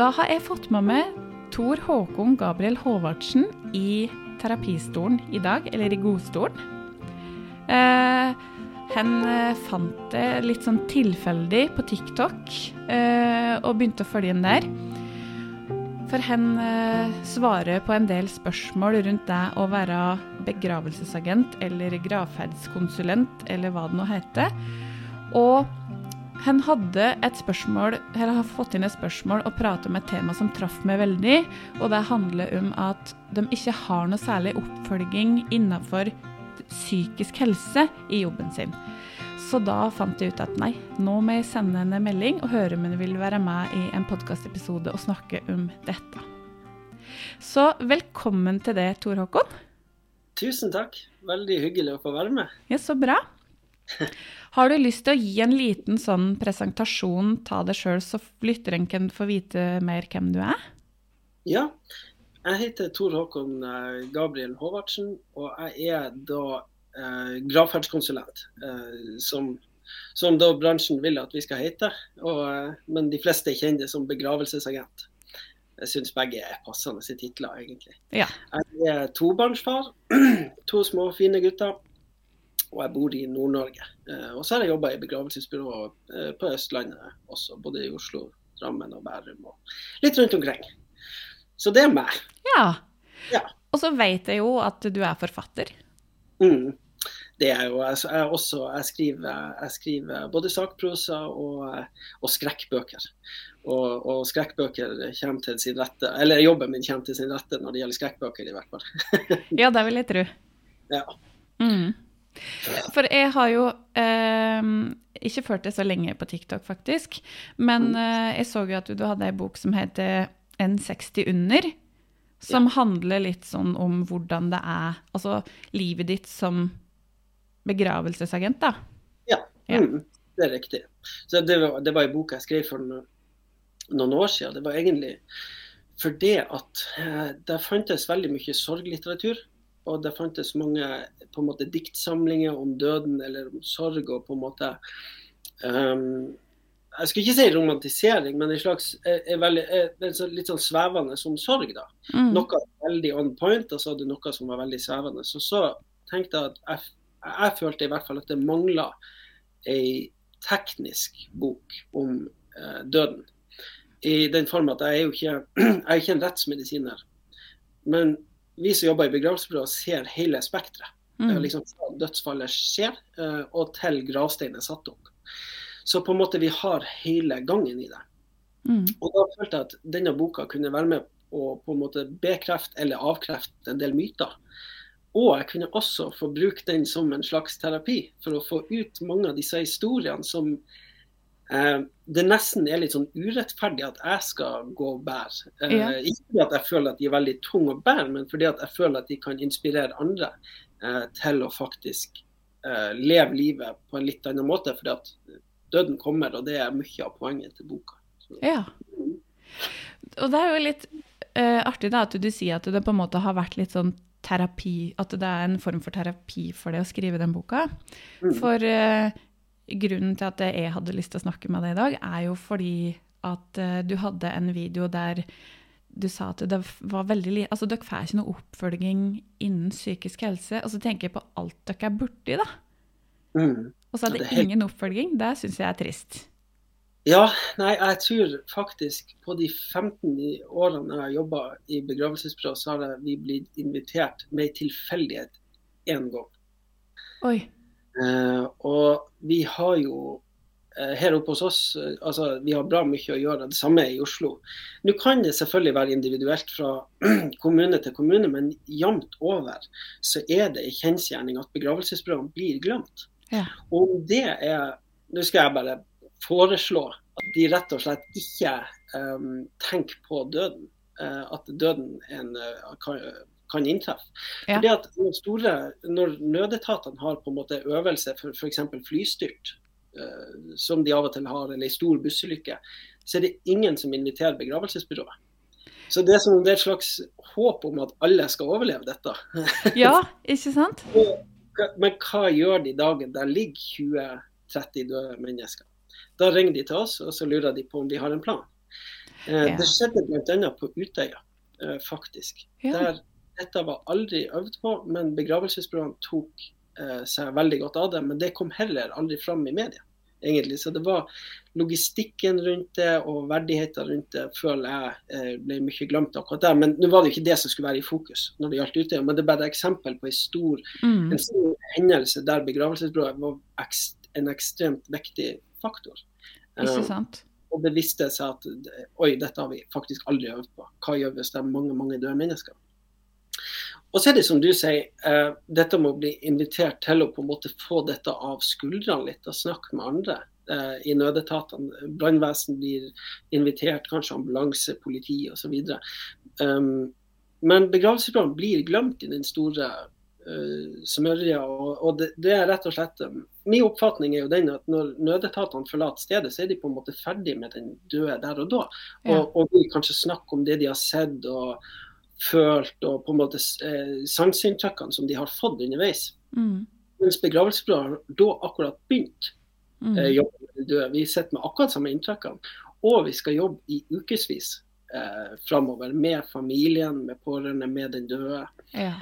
da har jeg fått med meg Tor Håkon Gabriel Håvardsen i terapistolen i dag, eller i godstolen. Eh, han eh, fant det litt sånn tilfeldig på TikTok eh, og begynte å følge inn der. For han eh, svarer på en del spørsmål rundt det å være begravelsesagent eller gravferdskonsulent, eller hva det nå heter. Og han hadde et spørsmål, eller har fått inn et spørsmål og pratet om et tema som traff meg veldig. Og det handler om at de ikke har noe særlig oppfølging innenfor psykisk helse i jobben sin. Så da fant jeg ut at nei, nå må jeg sende henne en melding og høre om hun vil være med i en podkastepisode og snakke om dette. Så velkommen til det, Tor Håkon. Tusen takk. Veldig hyggelig å få være med. Ja, Så bra. Har du lyst til å gi en liten sånn presentasjon, ta det sjøl, så lytteren kan få vite mer hvem du er? Ja. Jeg heter Tor Håkon eh, Gabriel Håvardsen, og jeg er da eh, gravferdskonsulent. Eh, som, som, da bransjen vil at vi skal hete, og, eh, men de fleste kjenner det som begravelsesagent. Jeg syns begge er passende titler, egentlig. Ja. Jeg er tobarnsfar. To små, fine gutter og jeg bor i Nord-Norge. Eh, og så har jeg jobba i begravelsesbyrå eh, på Østlandet også, både i Oslo, Drammen og Bærum og litt rundt omkring. Så det er meg. Ja. ja. Og så vet jeg jo at du er forfatter. Mm. Det er jo jeg, jeg også. Jeg skriver, jeg skriver både sakprosa og, og skrekkbøker. Og, og, skrekkbøker kommer til sin rette, eller jobben min kommer til sin rette når det gjelder skrekkbøker, i hvert fall. ja, det vil jeg tro. Ja. Mm. For jeg har jo eh, ikke ført det så lenge på TikTok, faktisk. Men mm. eh, jeg så jo at du hadde ei bok som heter N60 under. Som ja. handler litt sånn om hvordan det er Altså livet ditt som begravelsesagent, da. Ja, ja. Mm, det er riktig. Så det var, det var en bok jeg skrev for noen år siden. Det var egentlig fordi at eh, det fantes veldig mye sorglitteratur og det fantes mange på en måte diktsamlinger om døden eller om sorg. og på en måte um, Jeg skal ikke si romantisering, men en slags er, er veldig, er litt sånn svevende som sorg. da. Mm. Noe veldig on point, og så hadde noe som var veldig svevende. Så så tenkte jeg at jeg, jeg følte i hvert fall at det mangla ei teknisk bok om eh, døden. I den form at jeg er jo ikke, jeg er ikke en rettsmedisiner. Men vi som jobber i begravelsesbyrå, ser hele spekteret. Mm. Liksom fra dødsfallet skjer eh, og til gravsteinen er satt opp. Så på en måte vi har hele gangen i det. Mm. Og da følte jeg at denne boka kunne være med å på en måte bekrefte eller avkrefte en del myter. Og jeg kunne også få bruke den som en slags terapi, for å få ut mange av disse historiene som det nesten er litt sånn urettferdig at jeg skal gå og bære. Eh, ja. Ikke fordi at jeg føler at de er veldig tunge å bære, men fordi at jeg føler at de kan inspirere andre eh, til å faktisk leve livet på en litt annen måte. Fordi at døden kommer, og det er mye av poenget til boka. Så. Ja. Og det er jo litt uh, artig da at du sier at det på en måte har vært litt sånn terapi, at det er en form for terapi for deg å skrive den boka. Mm. For uh, grunnen til at jeg hadde lyst til å snakke med deg i dag, er jo fordi at uh, du hadde en video der du sa at det var veldig lite altså dere får ikke noe oppfølging innen psykisk helse. Og så tenker jeg på alt dere er borti, da. Mm. Og så er det, det er ingen oppfølging. Det syns jeg er trist. Ja, nei, jeg tror faktisk på de 15 årene jeg har jobba i begravelsesbyrå, så har vi blitt invitert med en tilfeldighet én gang. Oi. Eh, og vi har jo eh, her oppe hos oss eh, altså vi har bra mye å gjøre. Det samme i Oslo. Nå kan det selvfølgelig være individuelt fra kommune til kommune, men jevnt over så er det en kjensgjerning at begravelsesbyråene blir glemt. Ja. Og det er Nå skal jeg bare foreslå at de rett og slett ikke um, tenker på døden. Uh, at døden en, uh, kan, kan inntreffe. Ja. Fordi at når, store, når nødetatene har på en måte øvelse for f.eks. flystyrt, uh, som de av og til har, eller ei stor bussulykke, så er det ingen som inviterer begravelsesbyrået. Så det er, som, det er et slags håp om at alle skal overleve dette. ja, ikke sant? Men hva gjør de dagen der ligger 20-30 døde mennesker? Da ringer de til oss, og så lurer de på om vi har en plan. Eh, Ja. Det skjedde bl.a. på Utøya, eh, faktisk. Ja. Der dette var aldri øvd på, men begravelsesbyråene tok eh, seg veldig godt av det. Men det kom heller aldri fram i media, egentlig. Så det var logistikken rundt det og verdigheten rundt det føler jeg eh, ble mye glemt akkurat der. Men nå var det jo ikke det som skulle være i fokus når det gjaldt Utøya, men det er bare et eksempel på en stor, Mm. en stor hendelse der begravelsesbyrået var ekst, en ekstremt viktig faktor. Ikke sant? sant? og det viste seg at oi, dette har vi faktisk aldri øvd på. Hva gjør vi hvis det er mange mange døde mennesker? Og så er det som du sier, uh, dette må bli invitert til å på en måte få dette av skuldrene litt og snakke med andre uh, i nødetatene. Brannvesen blir invitert, kanskje ambulanse, politi osv. Um, men begravelsesplanen blir glemt i den store uh, smørja. Og, og det, det er rett og slett um, Min oppfatning er jo den at når nødetatene forlater stedet, så er de på en måte ferdig med den døde der og da. Ja. Og, og vil kanskje snakke om det de har sett og følt, og på en måte eh, sanseinntrykkene som de har fått underveis. Mm. Mens begravelsesbyrået har da akkurat begynt Mm. eh, jobben med de døde. Vi sitter med akkurat samme inntrykkene. Og vi skal jobbe i ukevis eh, framover med familien, med pårørende, med den døde. Ja,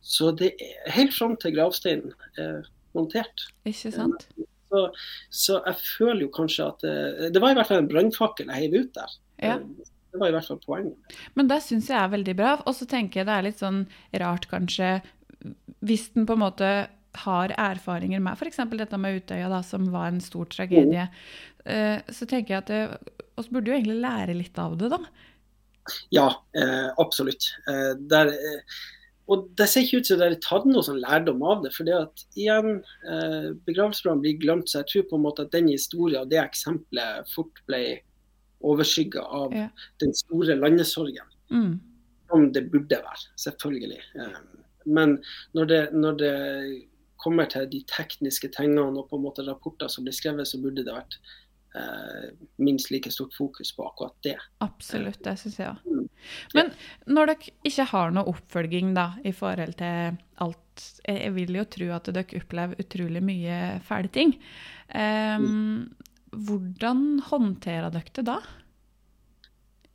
Så det er helt fram til gravsteinen er montert. ikke sant? Så, så jeg føler jo kanskje at det, det var i hvert fall en brannfakkel jeg heiv ut der. Ja. Eh, Det var i hvert fall poenget. Men det syns jeg er veldig bra. Og så tenker jeg det er litt sånn rart, kanskje, hvis den på en måte har erfaringer med f.eks. dette med Utøya, da, som var en stor tragedie. Eh, Så tenker jeg at det, oss burde jo egentlig lære litt av det, da. Ja, eh, absolutt. Eh, der, eh, og det ser ikke ut som det er tatt noe sånn lærdom av det. For det at igjen, eh, begravelsesbrannen blir glemt, så jeg tror på en måte at den historien og det eksempelet fort ble overskygga av Ja. den store landesorgen. Mm. Som det burde være, selvfølgelig. Eh, men når det, når det kommer til de tekniske tingene og på en måte rapporter som blir skrevet, så burde det vært eh, minst like stort fokus på akkurat det. Absolutt, det syns jeg òg. Mm. Men når dere ikke har noe oppfølging da, i forhold til alt Jeg vil jo tro at dere opplever utrolig mye fæle ting. Em, hvordan håndterer dere det da?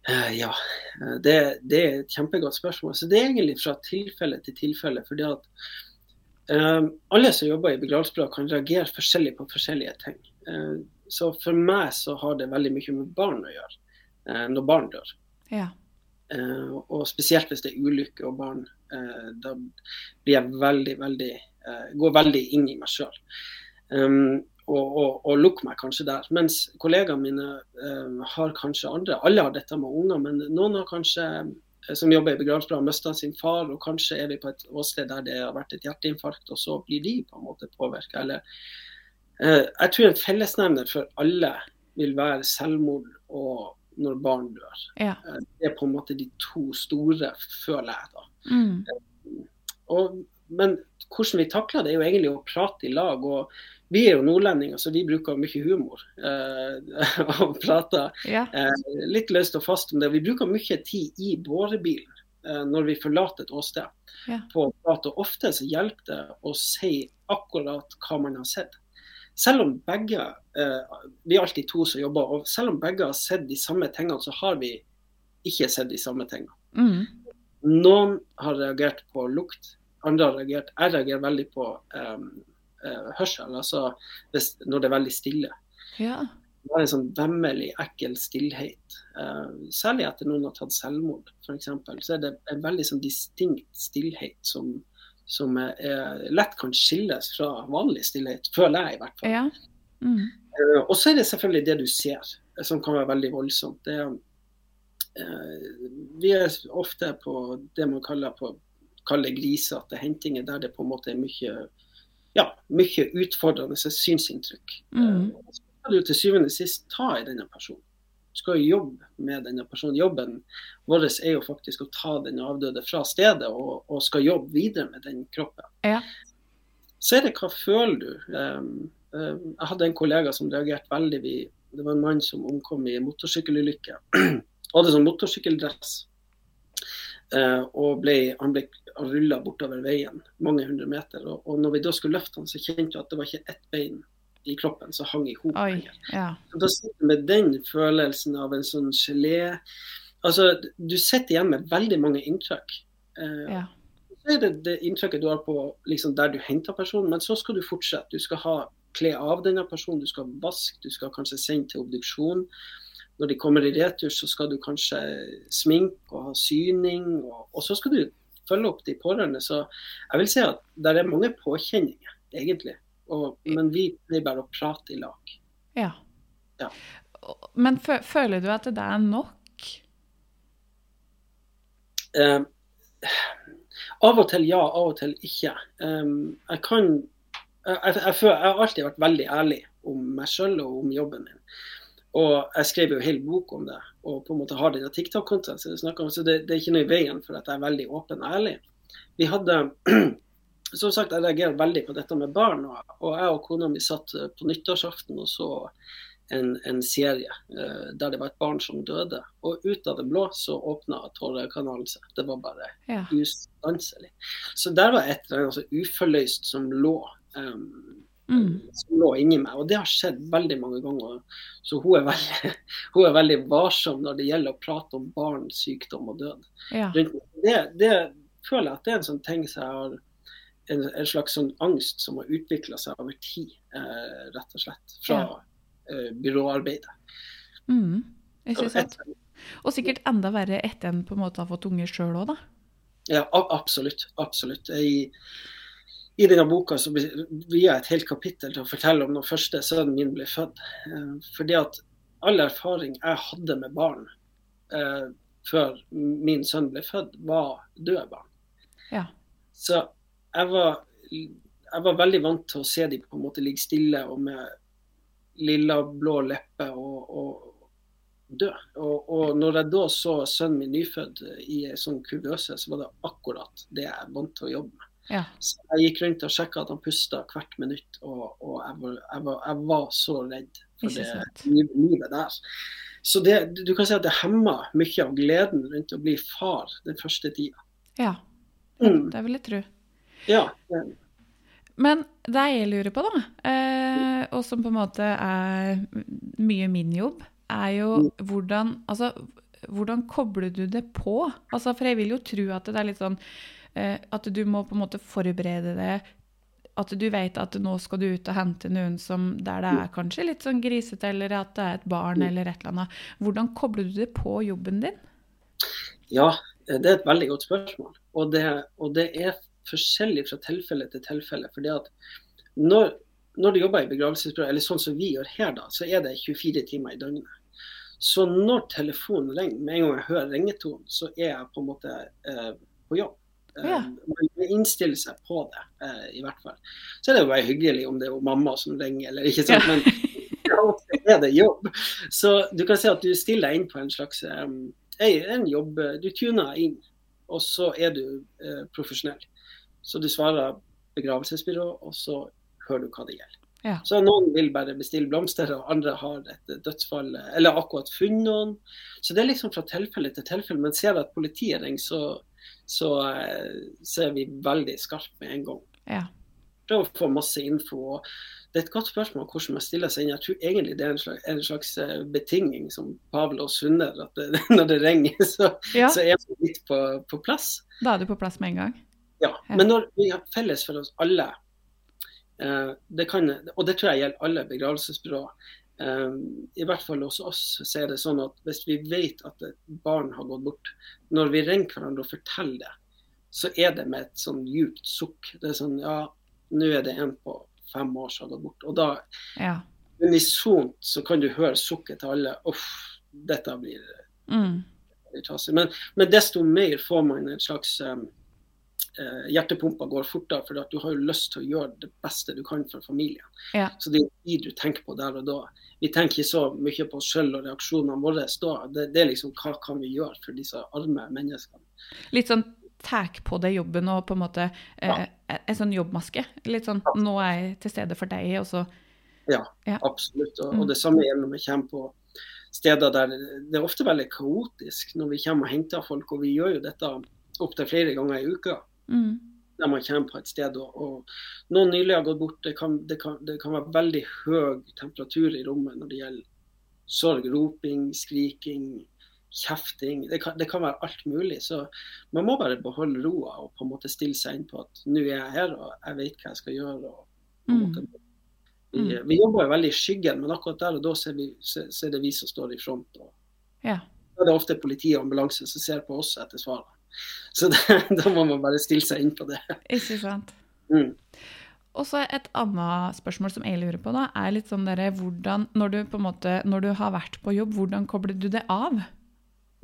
Eh, Ja, eh, det, det er et kjempegodt spørsmål. Så Det er egentlig fra tilfelle til tilfelle. fordi at eh, Alle som jobber i begravelsesbyrå kan reagere forskjellig på forskjellige ting. Uh, så For meg så har det veldig mye med barn å gjøre, uh, når barn dør. Ja. Uh, og spesielt hvis det er ulykke og barn. Da blir jeg veldig, veldig Går veldig inn i meg sjøl. Um, og, og, og lukke meg kanskje der. Mens kollegaene mine eh, har kanskje andre Alle har dette med unger, men noen har kanskje eh, som jobber i begravelsesbyrå, mista sin far, og kanskje er vi på et åsted der det har vært et hjerteinfarkt, og så blir de på en måte påvirka. Eller eh, Jeg tror en fellesnevner for alle vil være selvmord og når barn dør. ja. Eh, Det er på en måte de to store, føler jeg. da. Mm. Og, men hvordan vi takler det, er jo egentlig å prate i lag. og Vi er jo nordlendinger, så vi bruker mye humor. Eh, og prater ja. eh, litt løst og fast om det. Vi bruker mye tid i bårebilen eh, når vi forlater et åsted Ja. på å prate. Og ofte så hjelper det å si akkurat hva man har sett. Selv om begge eh, Vi er alltid to som jobber, og selv om begge har sett de samme tingene, så har vi ikke sett de samme tingene. Mm. Noen har reagert på lukt, andre har reagert Jeg reagerer veldig på um, hørsel, altså hvis, når det er veldig stille. ja. Det er en sånn vemmelig, ekkel stillhet. Uh, særlig etter noen har tatt selvmord, f.eks. Så er det en veldig sånn distinkt stillhet som, som er, er, lett kan skilles fra vanlig stillhet, føler jeg i hvert fall. ja. Mm. Uh, og så er det selvfølgelig det du ser, som kan være veldig voldsomt. Det er, vi er ofte på det man kaller, på, kaller grisete hentinger, der det på en måte er mye, ja, mye utfordrende synsinntrykk. Mm. Uh, så skal du til syvende og sist ta i denne personen. Du skal jo jobbe med denne personen. Jobben vår er jo faktisk å ta den avdøde fra stedet og, og skal jobbe videre med den kroppen. Ja. Så er det hva føler du? Um, um, jeg hadde en kollega som reagerte veldig. Det var en mann som omkom i en motorsykkelulykke. hadde sånn motorsykkeldress. Uh, og ble, han ble rulla bortover veien mange hundre meter. Og, og når vi da skulle løfte han, så kjente vi at det var ikke ett bein i kroppen som hang i hop. Ja. Da sitter du med den følelsen av en sånn gelé. Altså, du sitter igjen med veldig mange inntrykk. Eh, ja. Så er det det inntrykket du har på liksom, der du henter personen, men så skal du fortsette. Du skal ha kle av denne personen, du skal vaske, du skal kanskje sende til obduksjon. Når de kommer i retur, så skal du kanskje sminke og ha syning. Og, og så skal du følge opp de pårørende. Så jeg vil si at det er mange påkjenninger, egentlig. Og, men vi pleier bare å prate i lag. ja. Ja. Men føler du at det er nok? Eh, av og til ja, av og til ikke. Um, jeg kan jeg, jeg, jeg, jeg, har alltid vært veldig ærlig om meg sjøl og om jobben min. Og jeg skrev jo en hel bok om det, og på en måte har denne TikTok-kontoen. Så, det, så det, det, er ikke noe i veien for at jeg er veldig åpen og ærlig. Vi hadde Som sagt, jeg reagerer veldig på dette med barn. Og, og jeg og kona mi satt på nyttårsaften og så en, en serie uh, der det var et barn som døde. Og ut av det blå så åpna tårekanalen seg. Det var bare Ja. ustanselig. Så der var et eller annet altså, uforløst som lå. Um, Mm. som lå inni meg. Og det har skjedd veldig mange ganger. Så hun er veldig, hun er veldig varsom når det gjelder å prate om barn, sykdom og død. Ja. Det, det føler jeg at det er en sånn ting som jeg har en, en slags sånn angst som har utvikla seg over tid, eh, rett og slett. Fra eh, byråarbeidet. Mm. Ikke sant? Og sikkert enda verre etter en på en måte har fått unger sjøl òg, da. Ja, absolutt. absolutt. I, I denne boka så vier jeg et helt kapittel til å fortelle om når første sønnen min ble født. Eh, fordi at all erfaring jeg hadde med barn eh, før min sønn ble født, var døde barn. Ja. Så jeg var, jeg var veldig vant til å se dem på en måte ligge stille og med lilla blå lepper og, og dø. Og, og når jeg da så sønnen min nyfødt i en sånn kuvøse, så var det akkurat det jeg er vant til å jobbe med. Ja. Så jeg gikk rundt og sjekka at han pusta hvert minutt, og, og jeg, var, jeg, var, jeg var så redd for det livet der. Så det, du kan si at det hemma mye av gleden rundt å bli far den første tida. ja. Mm. Det vil jeg tro. Ja, Men det jeg lurer på, da, eh, og som på en måte er mye min jobb, er jo hvordan Altså, hvordan kobler du det på? Altså, for jeg vil jo tro at det er litt sånn At du må på en måte forberede det. At du vet at nå skal du ut og hente noen som der det er kanskje litt sånn grisete, eller at det er et barn eller et eller annet. Hvordan kobler du det på jobben din? ja, det er et veldig godt spørsmål. Og det, og det er forskjellig fra tilfelle til tilfelle. fordi at når, når du jobber i begravelsesbyrå, eller sånn som vi gjør her, da, så er det 24 timer i døgnet. Så når telefonen ringer, med en gang jeg hører ringetonen, så er jeg på en måte eh, på jobb. Eh, Ja. Man innstiller seg på det, eh, i hvert fall. Så er det jo bare hyggelig om det er mamma som ringer, eller ikke sant. Men ja, er det jobb. Så du kan si at du stiller deg inn på en slags um, en jobb. Du tuner inn, og så er du uh, profesjonell. Så du svarer begravelsesbyrå, og så hører du hva det gjelder. Ja. Så noen vil bare bestille blomster, og andre har et dødsfall, eller akkurat funnet noen. Så det er liksom fra tilfelle til tilfelle. Men ser du at politiet ringer, så, så, eh, så er vi veldig skarpe med en gang. Ja. Prøv å få masse info. Det er et godt spørsmål hvordan man stiller seg inn. Jeg tror egentlig det er en slags, en slags eh, betinging som Pavel og Sunner, at det, når det ringer, så, ja. så er man litt på, på plass. Da er du på plass med en gang. Ja. Ja. Men når vi har felles for oss alle, eh, det kan, og det tror jeg gjelder alle begravelsesbyråer, i hvert fall hos oss så er det sånn at hvis vi vet at et barn har gått bort, når vi ringer hverandre og forteller det, så er det med et sånn djupt sukk. Det er sånn ja, nå er det en på fem år som har gått bort. Og da Ja. unisont så kan du høre sukket til alle. Uff, dette blir Mm. Men, men desto mer får man en slags um, eh, Hjertepumpa går fortere, for du har jo lyst til å gjøre det beste du kan for familien. Ja. Så det er de du tenker på der og da. Vi tenker ikke så mye på oss selv og reaksjonene våre da. Det, det er liksom hva kan vi gjøre for disse arme menneskene. Litt sånn tak på deg jobben og på en måte eh, en sånn jobbmaske. Litt sånn 'nå er jeg til stede for deg', og så Absolutt. Og, Mm. og det samme gjelder når vi kommer på steder der det er ofte veldig kaotisk når vi kommer og henter folk. Og vi gjør jo dette opptil flere ganger i uka. mm. når man kommer på et sted. Og, og noen nylig har gått bort. Det kan, det, kan, det kan, være veldig høy temperatur i rommet når det gjelder sorg, roping, skriking, kjefting. Det kan, det kan være alt mulig. Så man må bare beholde roa og på en måte stille seg inn på at nå er jeg her og jeg vet hva jeg skal gjøre. og på en måte Mm. vi, vi jobber jo veldig i skyggen, men akkurat der og da så er, det vi som står i front. og Ja. Da er det ofte politi og ambulanse som ser på oss etter svarene. Så det, da må man bare stille seg inn på det. Ikke sant. Mm. Og så et annet spørsmål som jeg lurer på, da, er litt sånn dere, hvordan, når du på en måte, når du har vært på jobb, hvordan kobler du det av?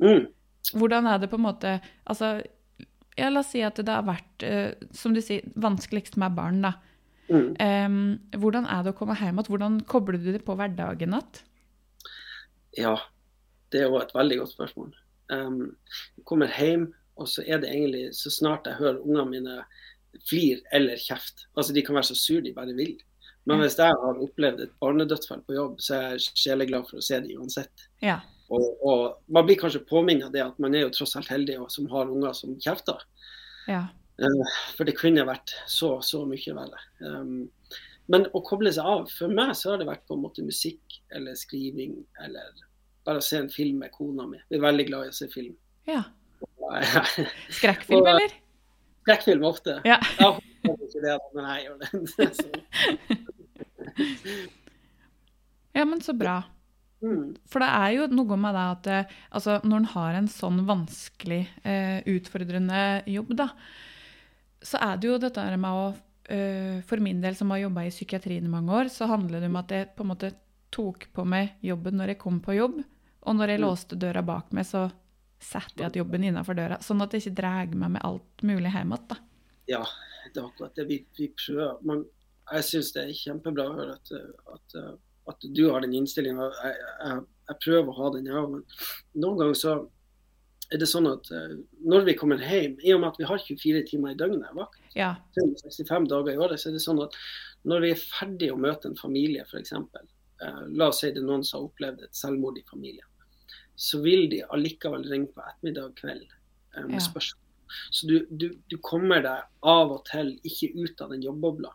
Mm. Hvordan er det på en måte Altså, ja, la oss si at det har vært, eh, som du sier, vanskeligst med barn, da. Mm. Em, hvordan er det å komme hjem igjen? Hvordan kobler du det på hverdagen igjen? Ja, det er jo et veldig godt spørsmål. Um, jeg kommer hjem, og så er det egentlig så snart jeg hører ungene mine flir eller kjeft. Altså, de kan være så sure de bare vil. Men hvis jeg har opplevd et barnedødsfall på jobb, så er jeg sjeleglad for å se det uansett. Ja. Og, og man blir kanskje påminnet det at man er jo tross alt heldig og som har unger som kjefter. Ja. Eh, For det kunne vært så, så mye verre. Um, men å koble seg av, for meg så har det vært på en måte musikk eller skriving eller bare å se en film med kona mi. Vi er veldig glad i å se film. ja. Skrekkfilm, eller? Skrekkfilm ofte. Ja. Jeg håper ikke det, men jeg gjør det. Ja, men så bra. mm, For det er jo noe med det at eh, altså, når en har en sånn vanskelig, eh, utfordrende jobb, da, så er det jo dette med å eh, For min del, som har jobba i psykiatrien i mange år, så handler det om at jeg på en måte tok på meg jobben når jeg kom på jobb. Og når jeg Mm. låste døra bak meg, så setter jeg jobben innenfor døra. Sånn at jeg ikke drar meg med alt mulig hjem igjen. ja, det er akkurat det vi, vi prøver. Men jeg syns det er kjempebra å høre at, at, at du har den innstillinga. Jeg, jeg, jeg prøver å ha den, jeg òg. Men noen ganger så er det sånn at eh, når vi kommer hjem, i og med at vi har 24 timer i døgnet vakt, Ja. 65 dager i året, så er det sånn at når vi er ferdig å møte en familie, f.eks. Eh, la oss si det er noen som har opplevd et selvmord i familien. Så vil de allikevel ringe på ettermiddag kveld eh, med Ja. spørsmål. Så du, du, du kommer deg av og til ikke ut av den jobbbobla.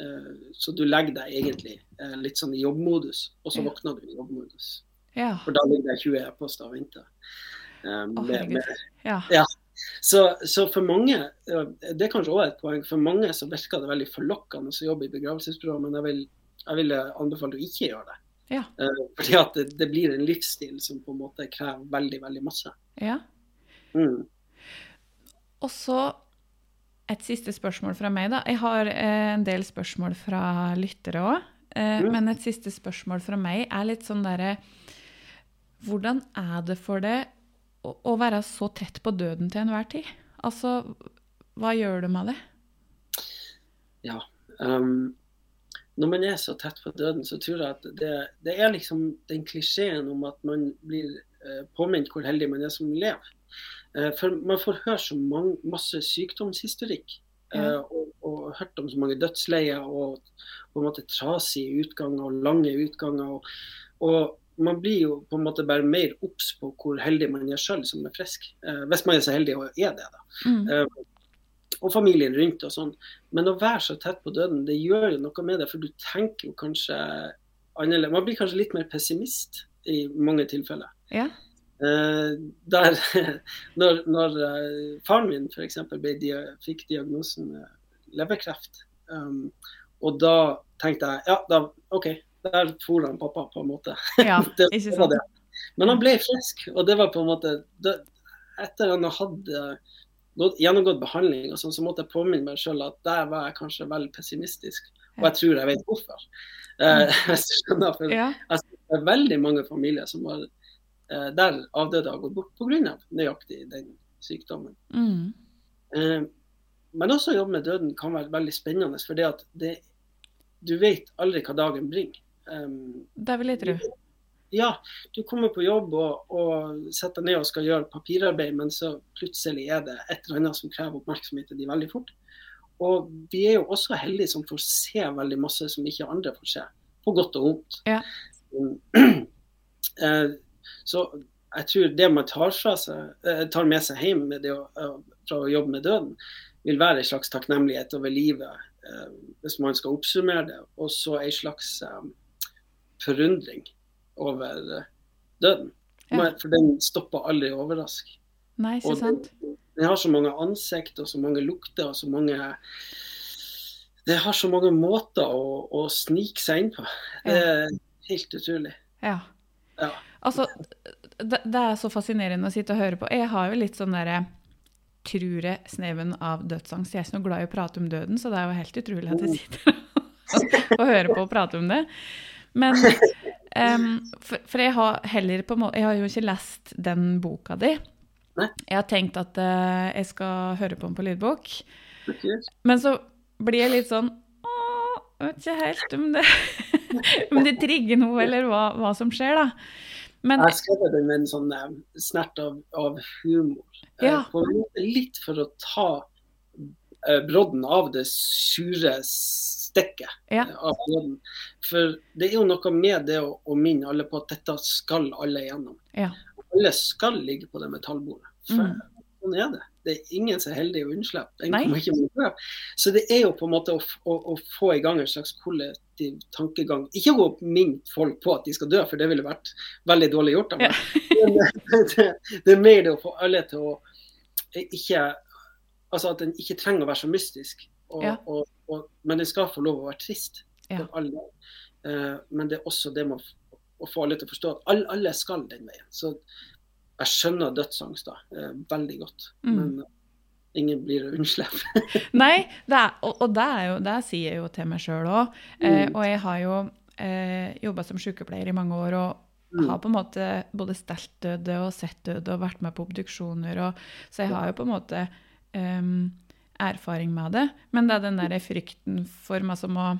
Eh, så du legger deg egentlig eh, litt sånn i jobbmodus, og så Ja. våkner du i jobbmodus. Ja. For da ligger det 20 e-poster og venter. Med, herregud. med, ja. så, så for mange, det er kanskje også et poeng, for mange så virker det veldig forlokkende å jobbe i begravelsesbyrå, men jeg vil, jeg vil anbefale å ikke gjøre det. Ja. Eh, fordi at det, det blir en livsstil som på en måte krever veldig, veldig masse. ja. Mm. Og så et siste spørsmål fra meg, da. Jeg har eh, en del spørsmål fra lyttere òg. Eh, Mm. Men et siste spørsmål fra meg er litt sånn derre Hvordan er det for deg å, å være så tett på døden til enhver tid? Altså, hva gjør du med det? Um, når man er så tett på døden, så tror jeg at det, det er liksom den klisjeen om at man blir eh, påminnet hvor heldig man er som lever. Eh, for man får høre så mange, masse sykdomshistorikk. Eh, og, og hørt om så mange dødsleier og på en måte trasige utganger og lange utganger. Og, og man blir jo på en måte bare mer obs på hvor heldig man er sjøl som er frisk. Eh, hvis man er så heldig og er det, da Mm. Eh, og familien rundt og sånn. Men å være så tett på døden, det gjør jo noe med det. For du tenker jo kanskje annerledes. Man blir kanskje litt mer pessimist i mange tilfeller. Ja. Eh, der, når når eh, faren min f.eks. Dia fikk diagnosen eh, leverkreft, um, og da tenkte jeg ja, da, OK, der for han pappa, på en måte. ja, Det ikke sant? Men han ble frisk, og det var på en måte det, Etter han hadde gått, gjennomgått behandling, og sånn, så måtte jeg påminne meg sjøl at der var jeg kanskje vel pessimistisk. Og jeg tror jeg vet hvorfor. Eh, hvis du skjønner, for Ja. det er veldig mange familier som har, eh, der avdøde har gått bort pga. nøyaktig den sykdommen. Mm. Eh, men også å jobbe med døden kan være veldig spennende, for det at det, du vet aldri hva dagen bringer. Um, Det vil jeg tro. Ja, du kommer på jobb og, og setter deg ned og skal gjøre papirarbeid, men så plutselig er det et eller annet som krever oppmerksomhet til de veldig fort. Og vi er jo også heldige som får se veldig masse som ikke andre får se, på godt og vondt. Ja. Eh, så jeg tror det man tar, seg, eh, tar med seg hjem med det å, fra å jobbe med døden, vil være en slags takknemlighet over livet, eh, hvis man skal oppsummere det. Og så en slags forundring over eh, døden. Ja. For den stopper aldri å overraske. Nei, ikke Og sant? den, den har så mange ansikt og så mange lukter og så mange Det har så mange måter å, å snike seg inn på. Det er helt utrolig. Ja. Ja. Altså, det, det er så fascinerende å sitte og høre på. Jeg har jo litt sånn derre Tror jeg sneven av dødsangst. Jeg er ikke noe glad i å prate om døden, så det er jo helt utrolig at jeg sitter og hører på og prater om det. Men um, for, for jeg har heller på en måte Jeg har jo ikke lest den boka di. Jeg har tenkt at uh, jeg skal høre på den på lydbok. Men så blir jeg litt sånn jeg vet ikke helt om det, om det trigger noe, eller hva, hva som skjer, da. Men Jeg skrev det med en sånn snert av, av humor. Eh, Ja. Litt for å ta eh, brodden av det sure stekket Ja. For det er jo noe med det å, å minne alle på at dette skal alle gjennom. Ja. Alle skal ligge på det metallbordet. For Mm. sånn er det. Det er ingen som er heldig å unnslippe. Så det er jo på en måte å, å, å få i gang en slags kollektiv tankegang. Ikke å minne folk på at de skal dø, for det ville vært veldig dårlig gjort av meg. Men det, det er mer det å få alle til å ikke Altså at den ikke trenger å være så mystisk. Og, Ja. og, og, men det skal få lov å være trist. For alle. Uh, men det er også det med å, å få alle til å forstå at alle, alle skal den veien. Så jeg skjønner dødsangst da, uh, veldig godt. Mm. Men eh, ingen blir å unnslippe. Nei, det er, og, og det, jo, det sier jeg jo til meg sjøl òg. Eh, Mm. og jeg har jo eh, jobba som sykepleier i mange år og Mm. har på en måte både stelt døde og sett døde og vært med på obduksjoner. Og, så jeg har jo på en måte em, erfaring med det. Men det er den der frykten for meg som å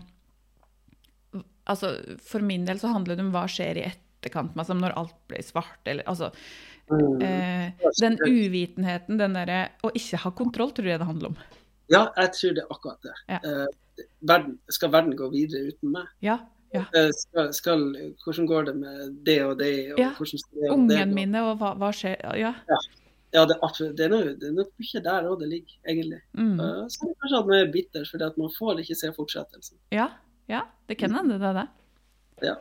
Altså, for min del så handler det om hva skjer i etterkant, altså når alt blir svart, eller altså Mm. eh, Den uvitenheten, den derre å ikke ha kontroll, tror jeg det handler om. Ja, jeg tror det er akkurat det. Ja. Eh, verden, skal verden gå videre uten meg? Ja. ja. Eh, skal, skal, hvordan går det med det og det? Og Ja. det Ungen gå? mine, og hva, hva skjer Ja. Ja, det, er det er noe, det er nok mye der òg det ligger, egentlig. Mm. Eh, Så er kanskje at man er bitter fordi at man får ikke se fortsettelsen. Ja, ja, det kan hende det er det. Ja.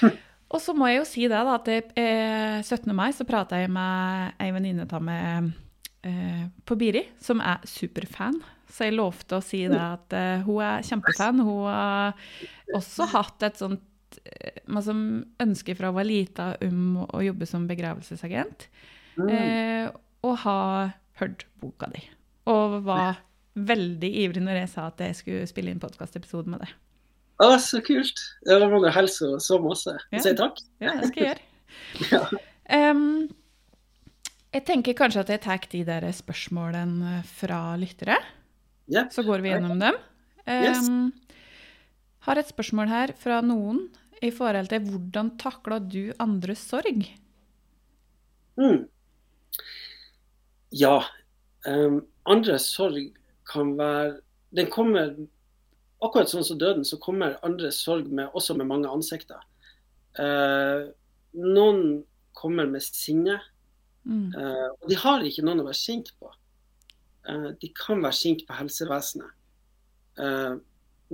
og så må jeg jo si det, da, at jeg, eh, 17. mai så prata jeg med ei venninne av meg eh, på Biri, som er superfan. Så jeg lovte å si det at eh, hun er kjempefan. Hun har også hatt et sånt eh, som ønske fra hun var lita om å jobbe som begravelsesagent. Mm. Eh, og har hørt boka di. Og var veldig ivrig når jeg sa at jeg skulle spille inn podkastepisode med det. Å, så kult! Ja, Da må du hilse så masse. Ja. Si takk. Ja, det skal jeg gjøre. Ja. um, jeg tenker kanskje at jeg tar de der spørsmålene fra lyttere. Yep. Så går vi gjennom dem. Yes. Har et spørsmål her fra noen i forhold til hvordan takla du andres sorg? Mm. Ja. Um, andres sorg kan være Den kommer Akkurat sånn som døden, så kommer andres sorg med, også med mange ansikter. Uh, noen kommer med sinne, Mm. Uh, og de har ikke noen å være sint på. Uh, de kan være sint på helsevesenet.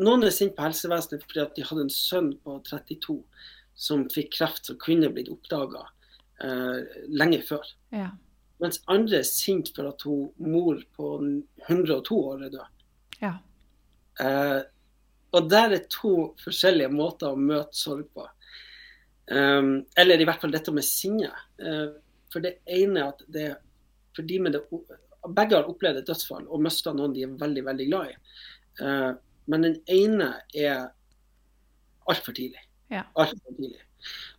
Noen er sint på helsevesenet fordi de hadde en sønn på 32 som fikk kreft som kunne blitt oppdaga lenge før. Ja. Mens andre er sint for at hun mor på 102 år er død. ja. Eh, og der er to forskjellige måter å møte sorg på. Um, eller i hvert fall dette med sinne. Uh, for det ene er at det for de med det, Begge har opplevd et dødsfall og mista noen de er veldig veldig glad i. Uh, men den ene er altfor tidlig. Ja. Alt for tidlig.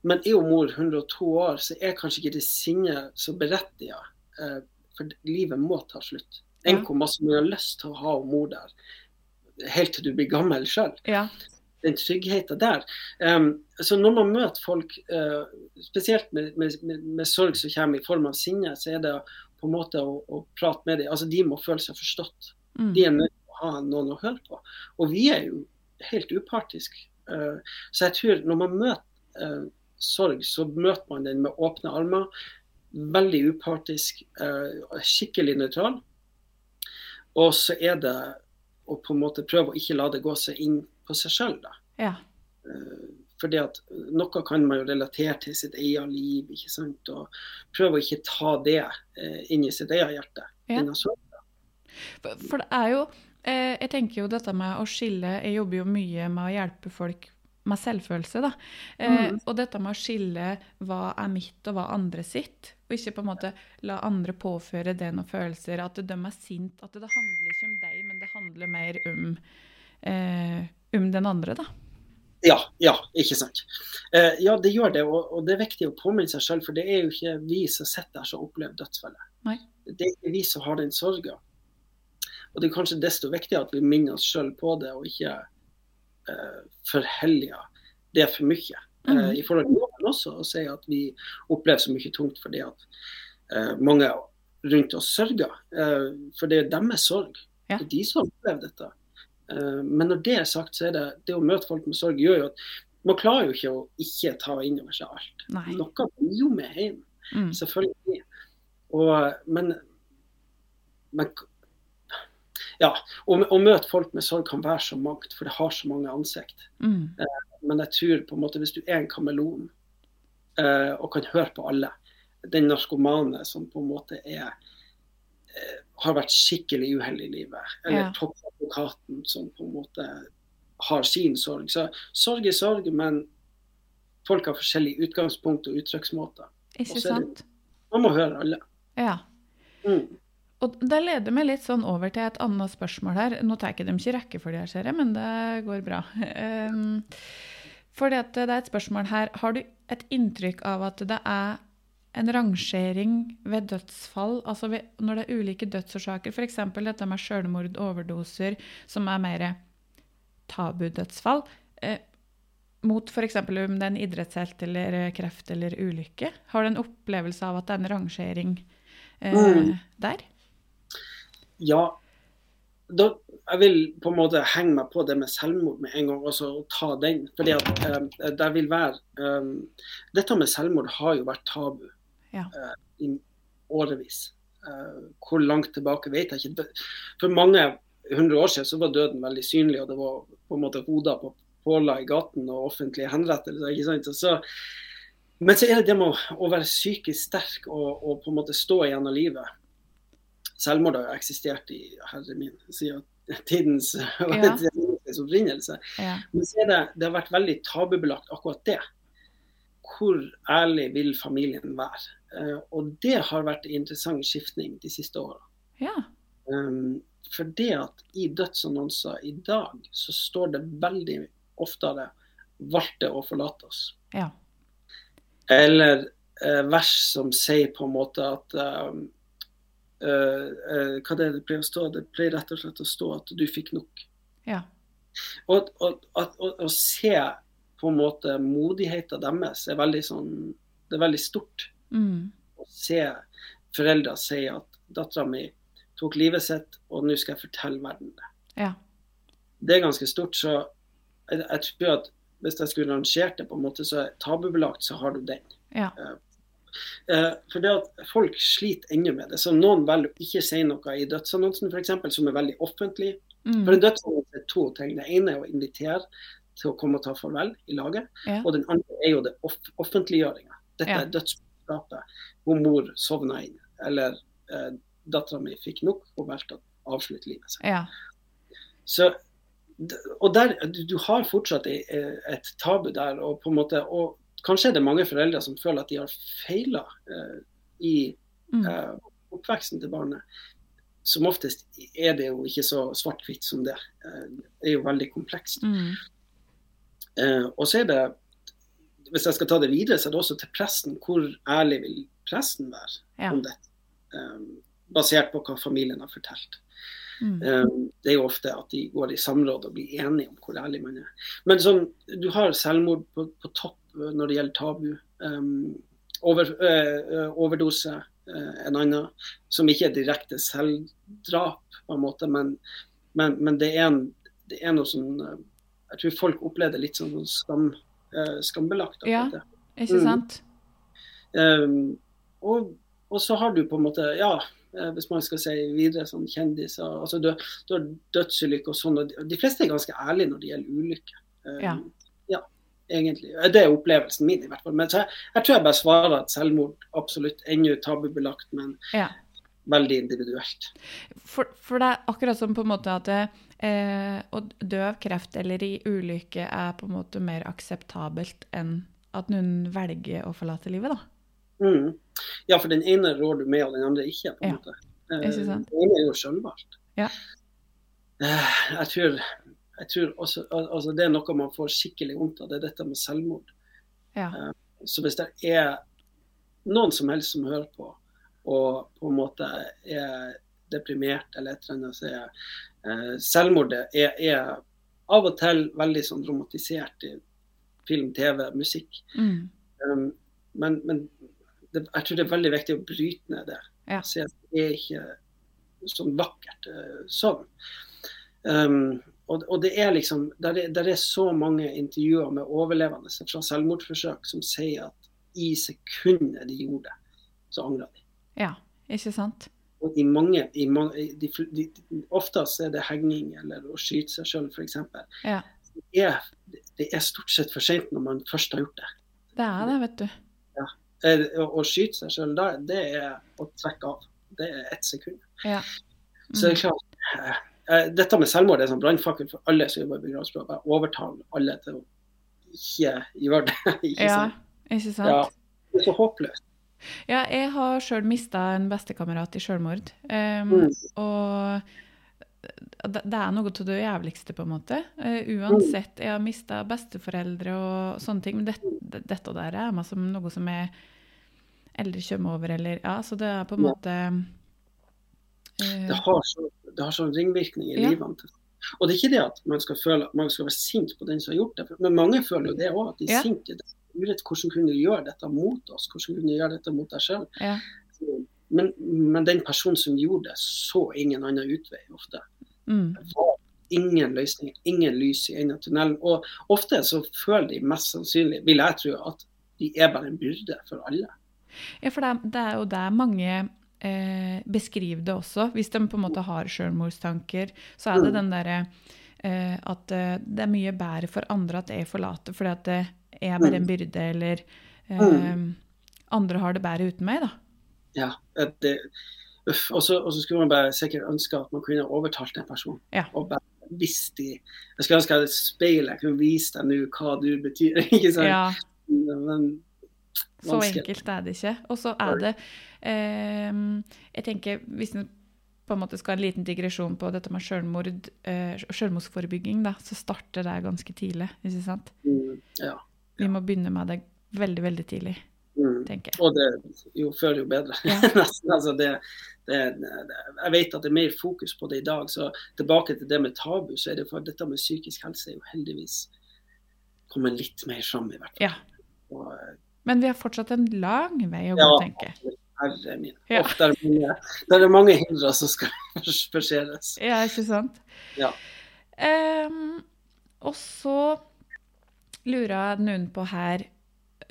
Men er jo mor 102 år, så er kanskje ikke det sinnet så berettiget. Eh, for livet må ta slutt. Enn hvor masse man har lyst til å ha mor der helt til du blir gammel sjøl. ja. Den tryggheten der. Um, så når man møter folk, uh, spesielt med, med, med, med sorg som kommer i form av sinne, så er det på en måte å, å prate med dem. Altså, de må føle seg forstått. Mm. De er nødt til å ha noen å høre på. Og vi er jo helt upartiske. Uh, så jeg tror når man møter uh, sorg, så møter man den med åpne armer. Veldig upartisk, eh, skikkelig nøytral. Og så er det å på en måte prøve å ikke la det gå seg inn på seg sjøl. Ja. Eh, fordi at noe kan man jo relatere til sitt eget liv, ikke sant. Og prøve å ikke ta det eh, inn i sitt eget hjerte. Ja. For, for det er jo eh, Jeg tenker jo dette med å skille Jeg jobber jo mye med å hjelpe folk med selvfølelse, da. Eh, mm. Og dette med å skille hva er mitt og hva andre sitt. Og ikke på en måte la andre påføre det noen følelser. At de er sint. At det handler ikke om deg, men det handler mer om, eh, om den andre, da. Ja, ja, ikke sant. Eh, ja, det gjør det, og, og det er viktig å påminne seg selv, for det er jo ikke vi som sitter der som opplever dødsfallet. Nei. Det er ikke vi som har den sorga. Og det er kanskje desto viktigere at vi minner oss sjøl på det, og ikke forhelliger det for mye. Mm. I forhold til loven også, å si at vi opplever så mye tungt fordi at eh, mange rundt oss sørger. Eh, for det er deres sorg. Ja. Det er de som opplever dette. Men når det er sagt, så er det det å møte folk med sorg gjør jo at man klarer jo ikke å ikke ta inn over seg alt. Nei. Noe blir jo med hjem, Mm. selvfølgelig. Og, men, men ja, å, å møte folk med sorg kan være så mangt, for det har så mange ansikt. Mm. Men jeg tror på en måte hvis du er en kameleon eh, og kan høre på alle, den narkomane som på en måte er eh, har vært skikkelig uheldig i livet, eller Ja. toppadvokaten som på en måte har sin sorg. Så sorg er sorg, men folk har forskjellig utgangspunkt og uttrykksmåter. Ikke det- sant? Man må høre alle. Ja. Mm. Og det leder meg litt sånn over til et annet spørsmål her. Nå tar jeg ikke dem ikke i rekkefølge, her, ser jeg, men det går bra. Um, fordi at det er et spørsmål her. Har du et inntrykk av at det er en rangering ved dødsfall, altså ved, når det er ulike dødsårsaker, f.eks. dette med selvmord, overdoser, som er mer tabudødsfall, eh, mot f.eks. om det er en idrettshelt eller kreft eller ulykke? Har du en opplevelse av at det er en rangering eh, Mm. der? Ja, da, jeg vil på en måte henge meg på det med selvmord med en gang, og så ta den. Fordi at eh, det vil være eh, Dette med selvmord har jo vært tabu Ja. eh, i årevis. Eh, hvor langt tilbake vet jeg ikke. For mange hundre år siden så var døden veldig synlig, og det var på en måte hoder på påla i gaten og offentlige henrettelser. ikke sant? Så, men så er det det med å, å være psykisk sterk og, og på en måte stå igjennom livet. Selvmord har eksistert i herre min, siden tidens Ja. opprinnelse. Ja. Men så er det, det har vært veldig tabubelagt akkurat det. Hvor ærlig vil familien være? Eh, og det har vært en interessant skiftning de siste åra. ja. Um, for det at i dødsannonser i dag så står det veldig oftere 'valgte å forlate oss'. Ja. Eller eh, vers som sier på en måte at um, eh, Hva det er det pleier å stå? Det pleier rett og slett å stå at du fikk nok. Ja. Og, å se på en måte modigheten deres er veldig sånn Det er veldig stort. Mm. Å se foreldre si at dattera mi tok livet sitt, og nå skal jeg fortelle verden det. Ja. Det er ganske stort. Så jeg, jeg tror at hvis jeg skulle rangert det på en måte, så er tabubelagt, så har du den. Ja. Eh, for det at folk sliter ennå med det. Så noen velger å ikke si noe i dødsannonsen f.eks., som er veldig offentlig. Mm. For en dødsannonse er to ting. Det ene er å invitere til å komme og ta farvel i laget. Ja. Og den andre er jo det off offentliggjøringa. Dette Ja. er dødsbudskapet. Hvor mor sovna inn, eller eh, dattera mi fikk nok og valgte å avslutte livet sitt. Ja. Så, og der, du, har fortsatt eh, et tabu der. Og, på en måte, og kanskje er det mange foreldre som føler at de har feila eh, i Mm. eh, oppveksten til barnet. Som oftest er det jo ikke så svart-hvitt som det. Eh, det er jo veldig komplekst. Mm. Eh, og så er det, hvis jeg skal ta det videre, så er det også til presten. Hvor ærlig vil presten være Ja. om dette? Eh, basert på hva familien har fortalt. Mm. Um, det er jo ofte at de går i samråd og blir enige om hvor ærlig man er. Men sånn, du har selvmord på, på topp når det gjelder tabu. Um, over, eh, overdose eh, en annen, som ikke er direkte selvdrap, på en måte, men, men, men det, er en, det er noe sånn eh, Jeg tror folk opplever det litt sånn skam, eh, skambelagt. Ja. Ikke Mm. sant? Um, og, og så har du på en måte Ja, eh, hvis man skal si videre sånn kjendiser. Altså, du, du har dødsulykker og sånn, og de, de fleste er ganske ærlige når det gjelder ulykker. Um, Ja. Egentlig. Det er opplevelsen min, i hvert fall. Men så jeg, jeg tror jeg bare svarer at selvmord absolutt ennå tabubelagt, men Ja. veldig individuelt. For, for det er akkurat som på en måte at eh, å dø av kreft eller i ulykke er på en måte mer akseptabelt enn at noen velger å forlate livet, da. Mm. Ja, for den ene rår du med, og den andre ikke. på en Ja, måte. Eh? Den ene er jo selvvalgt. Ja. Eh, Jeg tror, jeg tror også, altså det er noe man får skikkelig vondt av, det er dette med selvmord. Ja. Så hvis det er noen som helst som hører på, og på en måte er deprimert eller et eller annet, så er eh, selvmordet er, er av og til veldig sånn dramatisert i film, TV, musikk. Mm. Um, men men det, jeg tror det er veldig viktig å bryte ned det. Ja. Se at det er ikke sånn vakkert eh, sånn. Um, og, og det er liksom der er, der er så mange intervjuer med overlevende fra selvmordsforsøk som sier at i sekundet de gjorde det, så angra de. ja, ikke sant? Og i mange, i mange de, de, de, Oftest er det henging eller å skyte seg sjøl, f.eks. Ja. Det, det er stort sett for seint når man først har gjort det. Det er det, vet du. Ja. Å å skyte seg sjøl, det er å trekke av. Det er ett sekund. Ja. Så det er klart, eh, eh, Dette med selvmord er sånn brannfakkel for alle som jobber i begravelsesbyrå. Jeg overtaler alle til å ikke gjøre det. ikke Ja, sant? ikke sant? Ja, det er så håpløst. Ja, jeg har sjøl mista en bestekamerat i sjølmord. Um, Mm. Og det, er noe av det jævligste, på en måte. Uh, uansett, jeg har mista besteforeldre og sånne ting, men det, det, dette der er meg som noe som er eldre kommer over, eller Ja, så det er på en måte eh, Det har så, det har sånn ringvirkning i Ja. livene. til- Og det er ikke det at man skal føle at man skal være sint på den som har gjort det, men mange føler jo det òg. At de er Ja. sinte. Det urett. Hvordan kunne du gjøre dette mot oss? Hvordan kunne du gjøre dette mot deg sjøl? ja, Men, men den personen som gjorde det, så ingen annen utvei ofte. mm, Det var ingen løsning, ingen lys i enden av tunnelen. Og ofte så føler de mest sannsynlig, vil jeg tro, at de er bare en byrde for alle. ja, for det er, det er jo der mange eh, beskriver det også. Hvis de på en måte har sjølmordstanker, så er det Mm. den derre eh, at eh, det er mye bedre for andre at jeg forlater fordi at det er bare en byrde, eller eh, Mm. andre har det bedre uten meg, da. Ja, det, uff, og, så, og så skulle man bare sikkert ønske at man kunne overtalt en person. Ja. Og bare visst de Jeg skulle ønske jeg hadde et speil jeg kunne vise deg nå hva du betyr. ikke sant? Ja, Men så enkelt er det ikke. Og så er det eh, Jeg tenker, hvis en på en måte skal ha en liten digresjon på dette med selvmord, eh, selvmordsforebygging, da, så starter det ganske tidlig. ikke sant? mm, ja. Vi må begynne med det veldig, veldig tidlig, Mm. Og det, jo før, jo bedre. Ja. Altså det, det, det, jeg vet at det er mer fokus på det i dag. Så tilbake til det med tabu, så er det for dette med psykisk helse er jo heldigvis kommet litt mer fram, i hvert fall. Ja. Og, eh, Men vi har fortsatt en lang vei å gå, Ja. tenker jeg. herre min. Ja. Der, er mange, der er mange hindre som skal forseres. Ja, ikke sant? Ja. Um, og så lurer jeg noen på her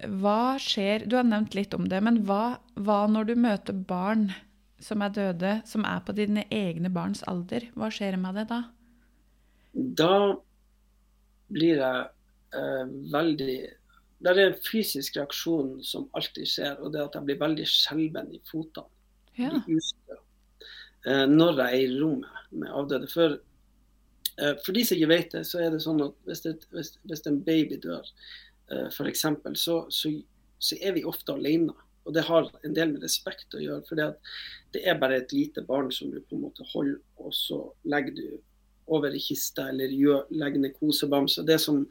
Hva skjer Du har nevnt litt om det, men hva, hva når du møter barn som er døde, som er på dine egne barns alder? Hva skjer med det da? Da blir jeg eh, veldig Det er en fysisk reaksjon som alltid skjer, og det er at jeg blir veldig skjelven i fotene. Ja. ustø. Eh, når jeg er i rommet med avdøde. For, eh, for de som ikke vet det, så er det sånn at hvis, det, hvis, hvis en baby dør, eh, f.eks., så, så, så er vi ofte alene. Og det har en del med respekt å gjøre. For det er bare et lite barn som du på en måte holder, og så legger du over i kista eller gjør, legger ned kosebamse. Det som,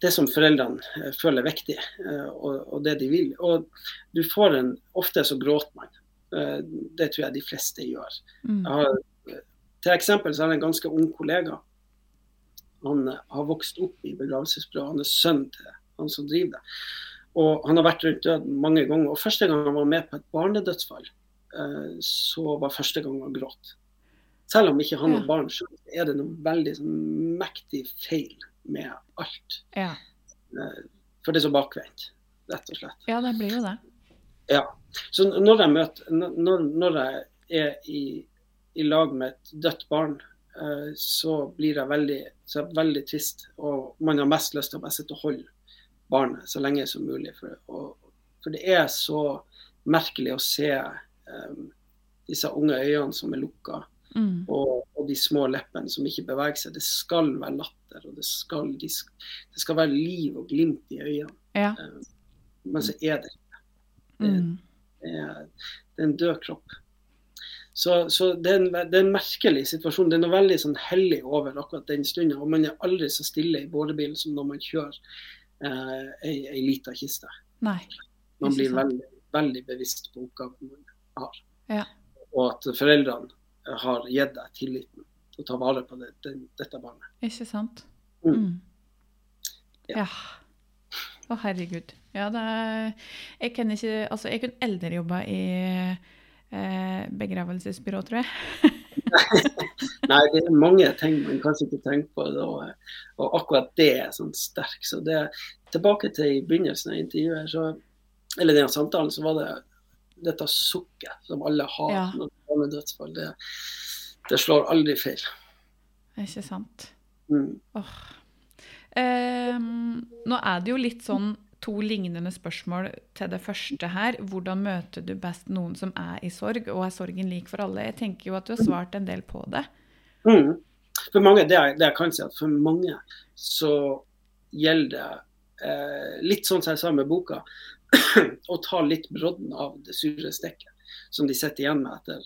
det som foreldrene eh, føler er viktig, eh, og, og det de vil. Og du får en Ofte så gråter man. Eh, Det tror jeg de fleste gjør. Mm. Jeg har, til eksempel så har jeg en ganske ung kollega. Han har vokst opp i begravelsesbyrået. Han er sønn til han som driver det. Og han har vært rundt døden mange ganger. Og første gang han var med på et barnedødsfall, så var første gang han gråt. Selv om ikke han Ja. barn sjøl, er det noe veldig sånn, mektig feil med alt. Ja. Eh, For det er så bakvendt, rett og slett. ja, det blir jo det. Ja. Så når jeg møter Når, når jeg er i, i lag med et dødt barn, eh, så blir jeg veldig, så jeg veldig trist. Og man har mest lyst til å bare sitte og holde barnet så lenge som mulig. For, og, for det er så merkelig å se um, disse unge øynene som er lukka, mm. og, og, de små leppene som ikke beveger seg. Det skal være latter, og det skal, de, det skal være liv og glimt i øynene. Ja. Um, men så er det ikke det. Mm. Det, er, det er en død kropp. Så, så det, er en, det, er en, merkelig situasjon. Det er noe veldig sånn hellig over akkurat den stunden. Og man er aldri så stille i bårebilen som når man kjører eh, ei, ei lita kiste. Nei, man blir veldig, veldig, bevisst på oppgaven man har. Ja. Og at foreldrene har gitt deg tilliten til å ta vare på det, det, dette barnet. Ikke sant. Mm. Mm. Ja. Å, herregud. Ja, det er, jeg kan ikke Altså, jeg kunne eldre jobba i eh, begravelsesbyrå, tror jeg. Nei, det er mange ting man kanskje ikke tenker på. Og, og akkurat det er sånn sterk. Så det, tilbake til i begynnelsen av intervjuet, så, eller den samtalen, så var det dette sukket som alle har ja. når det kommer dødsfall. Det, det, slår aldri feil. Ikke sant. Mm. Oh. Eh, nå er det jo litt sånn to lignende spørsmål til det første her. Hvordan møter du best noen som er i sorg, og er sorgen lik for alle? Jeg tenker jo at du har svart en del på det. Mm. For mange, det jeg, det jeg, kan si, at for mange så gjelder det eh, litt sånn som jeg sa med boka, å ta litt brodden av det sure stekket som de sitter igjen med etter,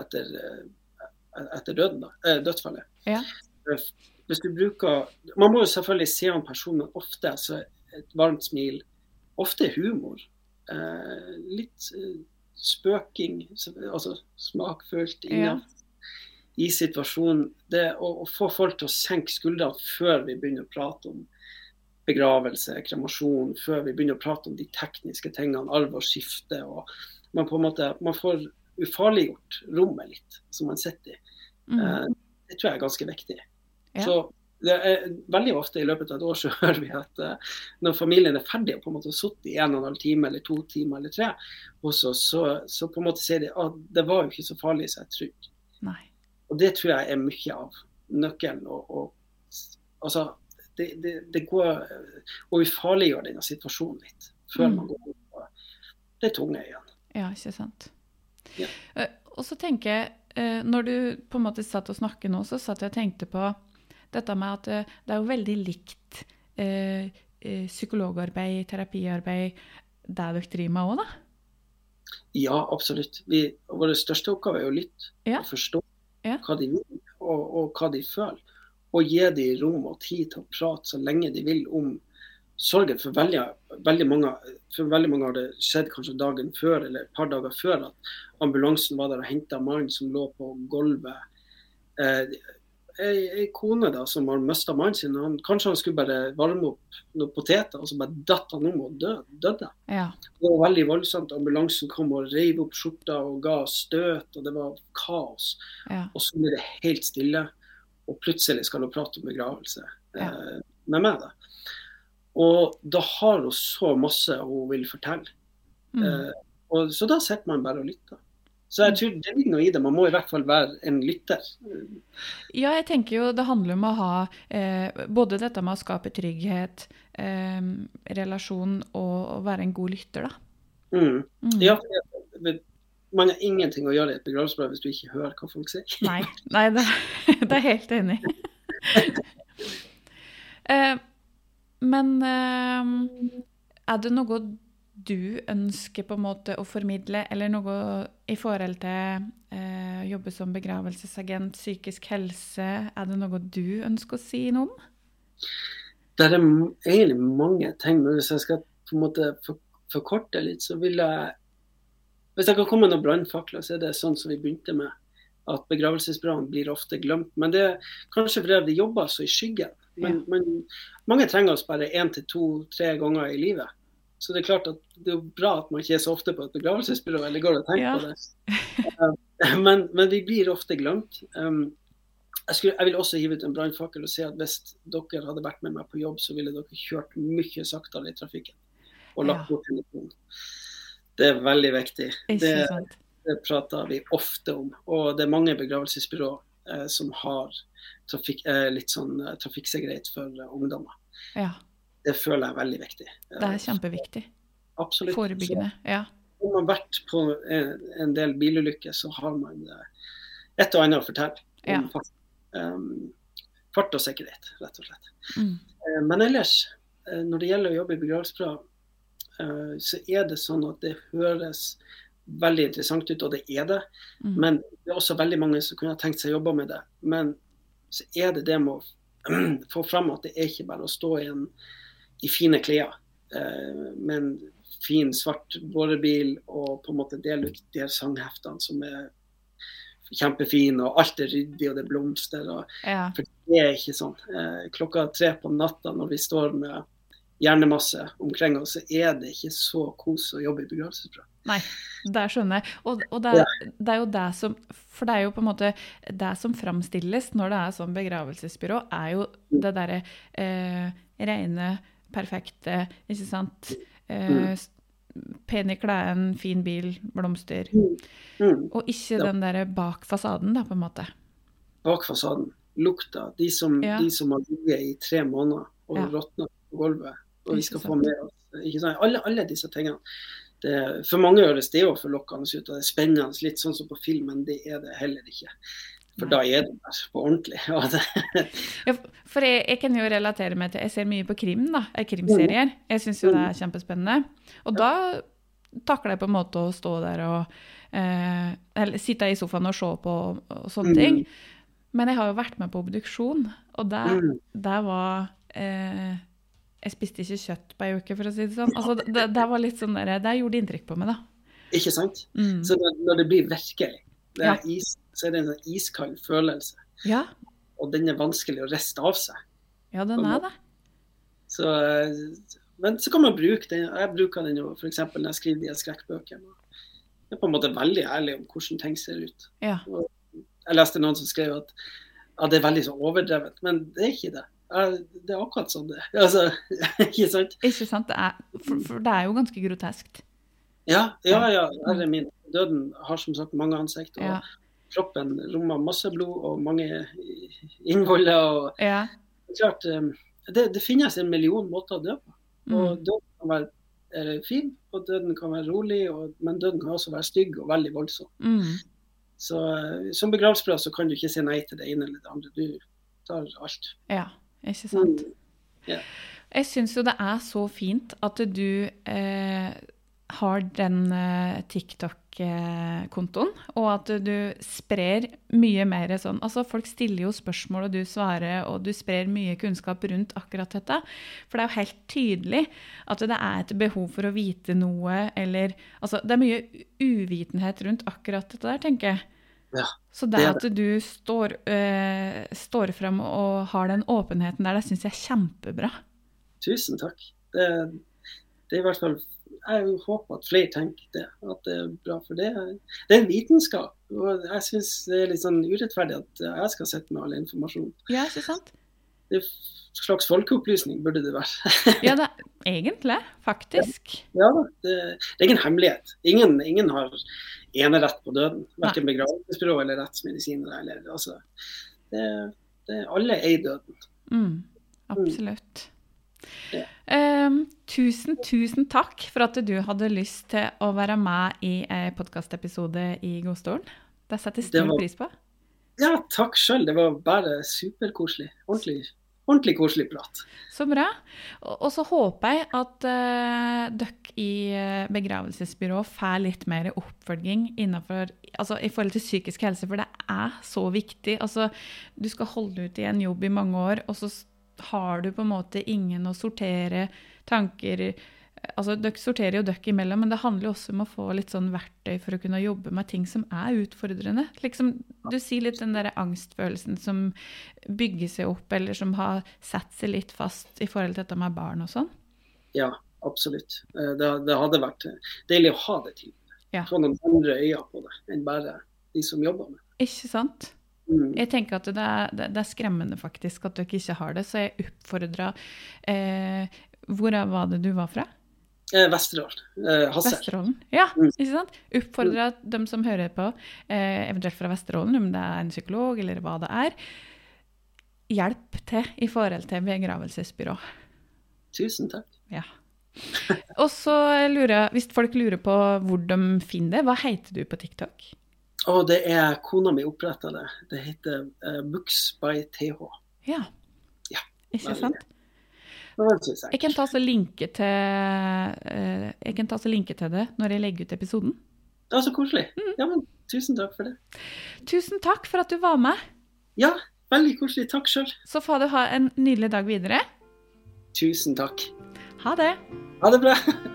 etter, eh, etter døden, da, eh, dødsfallet. Ja. Eh, hvis du bruker Man må jo selvfølgelig se an personen ofte. så et varmt smil. Ofte humor. Eh, litt spøking, altså smakfullt ja. i situasjonen. Det å, å, få folk til å senke skuldrene før vi begynner å prate om begravelse, kremasjon, før vi begynner å prate om de tekniske tingene, arv og skifte. og man på en måte, man får ufarliggjort rommet litt, som man sitter i. Mm. Eh, det tror jeg er ganske viktig. Ja. Så det er Veldig ofte i løpet av et år så hører vi at uh, når familien er ferdig og på en måte har sittet i en og en halv time eller to timer eller tre oss, så, så på en måte sier de at ah, det var jo ikke så farlig som jeg trodde. Nei. Og det tror jeg er mye av nøkkelen. Og, og, altså, det, det, det går å ufarliggjøre denne situasjonen litt før mm. man går på det tunge igjen. Ja, ikke sant. Ja. Uh, og så tenker jeg, uh, når du på en måte satt og snakket nå, så satt jeg og tenkte på dette med at eh, det er jo veldig likt eh, eh, psykologarbeid, terapiarbeid, det dere driver med òg, da? Ja, absolutt. Vi, vår største oppgave er å lytte ja. og forstå ja. hva de vil og, og, hva de føler. Og gi dem rom og tid til å prate så lenge de vil om sorgen. For veldig, veldig, mange, for veldig mange har det skjedd kanskje dagen før eller et par dager før at ambulansen var der og henta mannen som lå på gulvet. Eh, ei, ei kone da, som har mista mannen sin. Han, kanskje han skulle bare varme opp noen poteter, og så bare datt han om og død, døde. Ja. Det var veldig voldsomt. Ambulansen kom og reiv opp skjorta og ga støt, og det var kaos. Ja. Og så ble det helt stille, og plutselig skal hun prate om begravelse ja. eh, med meg. da. Og da har hun så masse hun vil fortelle. Mm. Eh, og, så da sitter man bare og lytter. Så jeg tror det ligger noe i det. Man må i hvert fall være en lytter. Ja, jeg tenker jo det handler om å ha eh, både dette med å skape trygghet, eh, relasjon og å være en god lytter, da. Mm. Mm. Ja, man har ingenting å gjøre i et begravelsesbrev hvis du ikke hører hva folk sier. Nei, Nei det, det, er helt enig eh, men eh, er det noe du ønsker på en måte å formidle, eller noe i forhold til eh, jobbe som begravelsesagent, psykisk helse? Er det noe du ønsker å si noe om? Det er egentlig mange ting, men hvis jeg skal på en måte forkorte litt, så vil jeg Hvis jeg kan komme med noen brannfakler, så er det sånn som vi begynte med. At begravelsesbrannen blir ofte glemt. Men det er kanskje fordi vi jobber så i skyggen. Men, ja. men mange trenger oss bare én til to-tre ganger i livet. Så det er klart at det er bra at man ikke er så ofte på et begravelsesbyrå eller går og tenker ja. på det. Eh, men, men, vi blir ofte glemt. Um, jeg, skulle, jeg, vil også hive ut en brannfakkel og si at hvis dere hadde vært med meg på jobb, så ville dere kjørt mye saktere i trafikken og lagt ja. bort telefonen. Det er veldig viktig. Det, Det prater vi ofte om. Og det er mange begravelsesbyrå eh, som har trafikk, eh, litt sånn eh, trafikksikkerhet for eh, ungdommer. Ja, Det føler jeg er veldig viktig. det er kjempeviktig. Absolutt. Forebyggende. Ja. Har man vært på en, del bilulykker, så har man et og annet å fortelle Ja. om fart, um, fart og sikkerhet, rett og slett. Mm. Men ellers, når det gjelder å jobbe i begravelsesbyrå, uh, så er det sånn at det høres veldig interessant ut, og det er det. Mm. Men det er også veldig mange som kunne ha tenkt seg å jobbe med det. Men så er det det med å få fram at det er ikke bare å stå i, en, i fine klær eh, med en fin, svart borebil og på en måte dele ut de her sangheftene som er kjempefine, og alt er ryddig, og det er blomster. og ja. for det er ikke sånn. Eh, klokka tre på natta når vi står med hjernemasse omkring oss, så er det ikke så kos å jobbe i begravelsesbyrå. Nei, det skjønner jeg. Og, og det, er, det er jo det som For det er jo på en måte det som framstilles når det er sånn begravelsesbyrå, er jo det derre eh, rene, perfekte, ikke sant. Eh, Mm. s- Pen i klærne, fin bil, blomster. Mm. Og ikke den derre bak fasaden, da, på en måte. Bak fasaden. Lukta. De som, Ja. de som har ligget i tre måneder og Ja. råtna på gulvet. Og vi skal få med oss ikke? Alle, alle disse tingene. Det, for mange høres det jo forlokkende ut, og det er spennende, litt sånn som på film, men det er det heller ikke. For da er det der på ordentlig. Ja, for jeg, jeg kan jo relatere meg til Jeg ser mye på krim, da. eh, Krimserier. Jeg syns jo det er kjempespennende. Og da takler jeg på en måte å stå der og eh, Eller sitte i sofaen og se på og sånne Mm. ting. Men jeg har jo vært med på obduksjon, og der, Mm. der var eh, Jeg spiste ikke kjøtt på ei uke, for å si det sånn. Altså, det, det var litt sånn der, det gjorde inntrykk på meg, da. ikke sant? Mm. Så når, når det blir virkelig, det Ja. is, så er det en sånn iskald følelse. Ja, Og den er vanskelig å riste av seg. ja, den er det. Så, men så kan man bruke den. Jeg bruker den jo f.eks. når jeg skriver de skrekkbøkene. Jeg er på en måte veldig ærlig om hvordan ting ser ut. Ja. Jeg leste noen som skrev at ja, det er veldig så overdrevet, men det er ikke det. Jeg, det er akkurat sånn det. Altså, ikke sant? Ikke sant? Det er, for, for det er jo ganske groteskt. Ja, ja, ja. Herre min. Døden har som sagt mange ansikt, og Ja. kroppen rommer masse blod og mange innvoller. og ja. klart, eh, det, det finnes en million måter å dø på. Og Mm. døden kan være eh, fin, og døden kan være rolig, og, men døden kan også være stygg og veldig voldsom. Mm. Så eh, Som begravelsesplass så kan du ikke si nei til det ene eller det andre. Du tar alt. ja. Ikke sant? Mm. Ja. Jeg syns jo det er så fint at du eh, har den eh, TikTok-kontoen, og at du sprer mye mer sånn Altså, folk stiller jo spørsmål, og du svarer, og du sprer mye kunnskap rundt akkurat dette. For det er jo helt tydelig at det er et behov for å vite noe, eller Altså, det er mye uvitenhet rundt akkurat dette der, tenker jeg. Ja, Så det det at du står, eh, står frem og har den åpenheten der, det syns jeg er kjempebra. Tusen takk. Det, det er i hvert fall Jeg håper at flere tenker det. At det er bra. For det, det er en vitenskap. Og jeg syns det er litt sånn urettferdig at jeg skal sitte med all informasjon. Ja, ikke sant? Det er slags folkeopplysning burde det være. Ja, det, egentlig. Faktisk. Ja, det, det er ingen hemmelighet. Ingen, ingen har enerett på døden. Verken begravelsesbyrå eller rettsmedisinere. Eller, altså, det, det, alle eier døden. Mm, absolutt. Ja. Ehm, tusen, tusen takk for at du hadde lyst til å være med i en podkastepisode i Godstolen. Det setter jeg stor var- pris på. Ja, takk sjøl. Det var bare superkoselig. Ordentlig, ordentlig koselig prat. Så bra. Og, så håper jeg at uh, dere i begravelsesbyrået begravelsesbyrå får litt mer oppfølging innenfor, altså, i forhold til psykisk helse, for det er så viktig. Altså, du skal holde ut i en jobb i mange år, og så har du på en måte ingen å sortere tanker Altså, Dere sorterer jo dere imellom, men det handler jo også om å få litt sånn verktøy for å kunne jobbe med ting som er utfordrende. Liksom, du sier litt den der angstfølelsen som bygger seg opp, eller som har satt seg litt fast i forhold til dette med barn og sånn. Ja, absolutt. Eh, Det, det hadde vært deilig å ha det til. Ja. Få noen andre øyne på det enn bare de som jobber med det. Ikke sant? Mm. Jeg tenker at det er, det det er skremmende faktisk at dere ikke har det, så jeg oppfordrer eh, Hvor var det du var fra? Eh, Vesterålen. Eh, Hassel. Vesterålen. Ja, Mm. ikke sant? Oppfordrer dem som hører på, eh, eventuelt fra Vesterålen, om det er en psykolog eller hva det er, hjelp til i forhold til begravelsesbyrå. Tusen takk. Ja. Og så lurer jeg, hvis folk lurer på hvor de finner det, hva heter du på TikTok? Og det er kona mi oppretta det. Det heter uh, Books by TH. Ja. Ja, Ikke sant? Jeg kan ta så linke til, eh, jeg kan ta så linke til det når jeg legger ut episoden. Det var så koselig. Mm. Ja, men tusen takk for det. Tusen takk for at du var med. Ja, veldig koselig. Takk sjøl. Så får du ha en nydelig dag videre. Tusen takk. Ha det. Ha det bra.